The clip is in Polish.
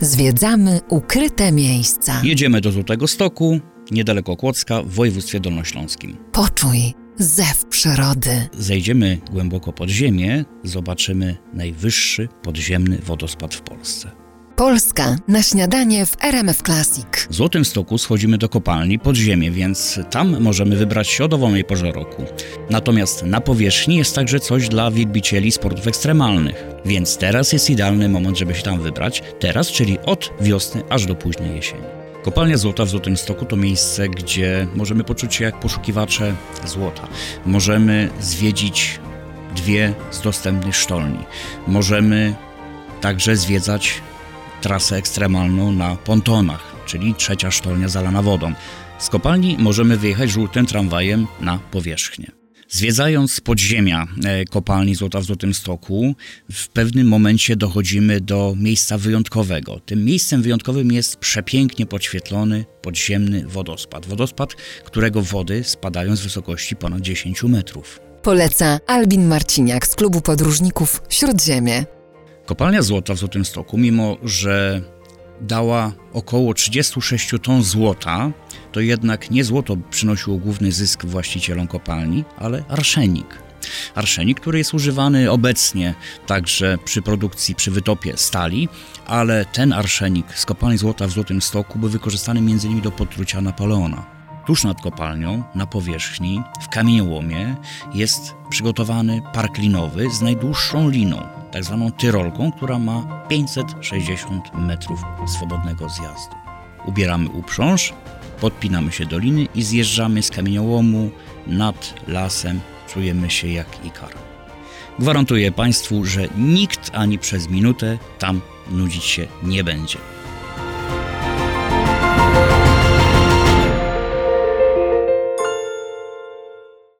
Zwiedzamy ukryte miejsca. Jedziemy do Złotego Stoku, niedaleko Kłodzka, w województwie dolnośląskim. Poczuj zew przyrody. Zejdziemy głęboko pod ziemię, zobaczymy najwyższy podziemny wodospad w Polsce. Polska na śniadanie w RMF Classic. W Złotym Stoku schodzimy do kopalni pod ziemię, więc tam możemy wybrać się o dowolnej porze roku. Natomiast na powierzchni jest także coś dla wielbicieli sportów ekstremalnych, więc teraz jest idealny moment, żeby się tam wybrać. Teraz, czyli od wiosny aż do późnej jesieni. Kopalnia Złota w Złotym Stoku to miejsce, gdzie możemy poczuć się jak poszukiwacze złota. Możemy zwiedzić dwie z dostępnych sztolni. Możemy także zwiedzać trasę ekstremalną na pontonach, czyli trzecia sztolnia zalana wodą. Z kopalni możemy wyjechać żółtym tramwajem na powierzchnię. Zwiedzając podziemia e, kopalni Złota w Złotym Stoku, w pewnym momencie dochodzimy do miejsca wyjątkowego. Tym miejscem wyjątkowym jest przepięknie podświetlony podziemny wodospad. Wodospad, którego wody spadają z wysokości ponad 10 metrów. Poleca Albin Marciniak z klubu podróżników Śródziemie. Kopalnia złota w Złotym Stoku, mimo że dała około 36 ton złota, to jednak nie złoto przynosiło główny zysk właścicielom kopalni, ale arszenik. Arszenik, który jest używany obecnie także przy produkcji, przy wytopie stali, ale ten arszenik z kopalni złota w Złotym Stoku był wykorzystany m.in. do potrucia Napoleona. Tuż nad kopalnią, na powierzchni, w kamieniołomie, jest przygotowany park linowy z najdłuższą liną, tak zwaną tyrolką, która ma 560 metrów swobodnego zjazdu. Ubieramy uprząż, podpinamy się do liny i zjeżdżamy z kamieniołomu nad lasem. Czujemy się jak ikar. Gwarantuję Państwu, że nikt ani przez minutę tam nudzić się nie będzie.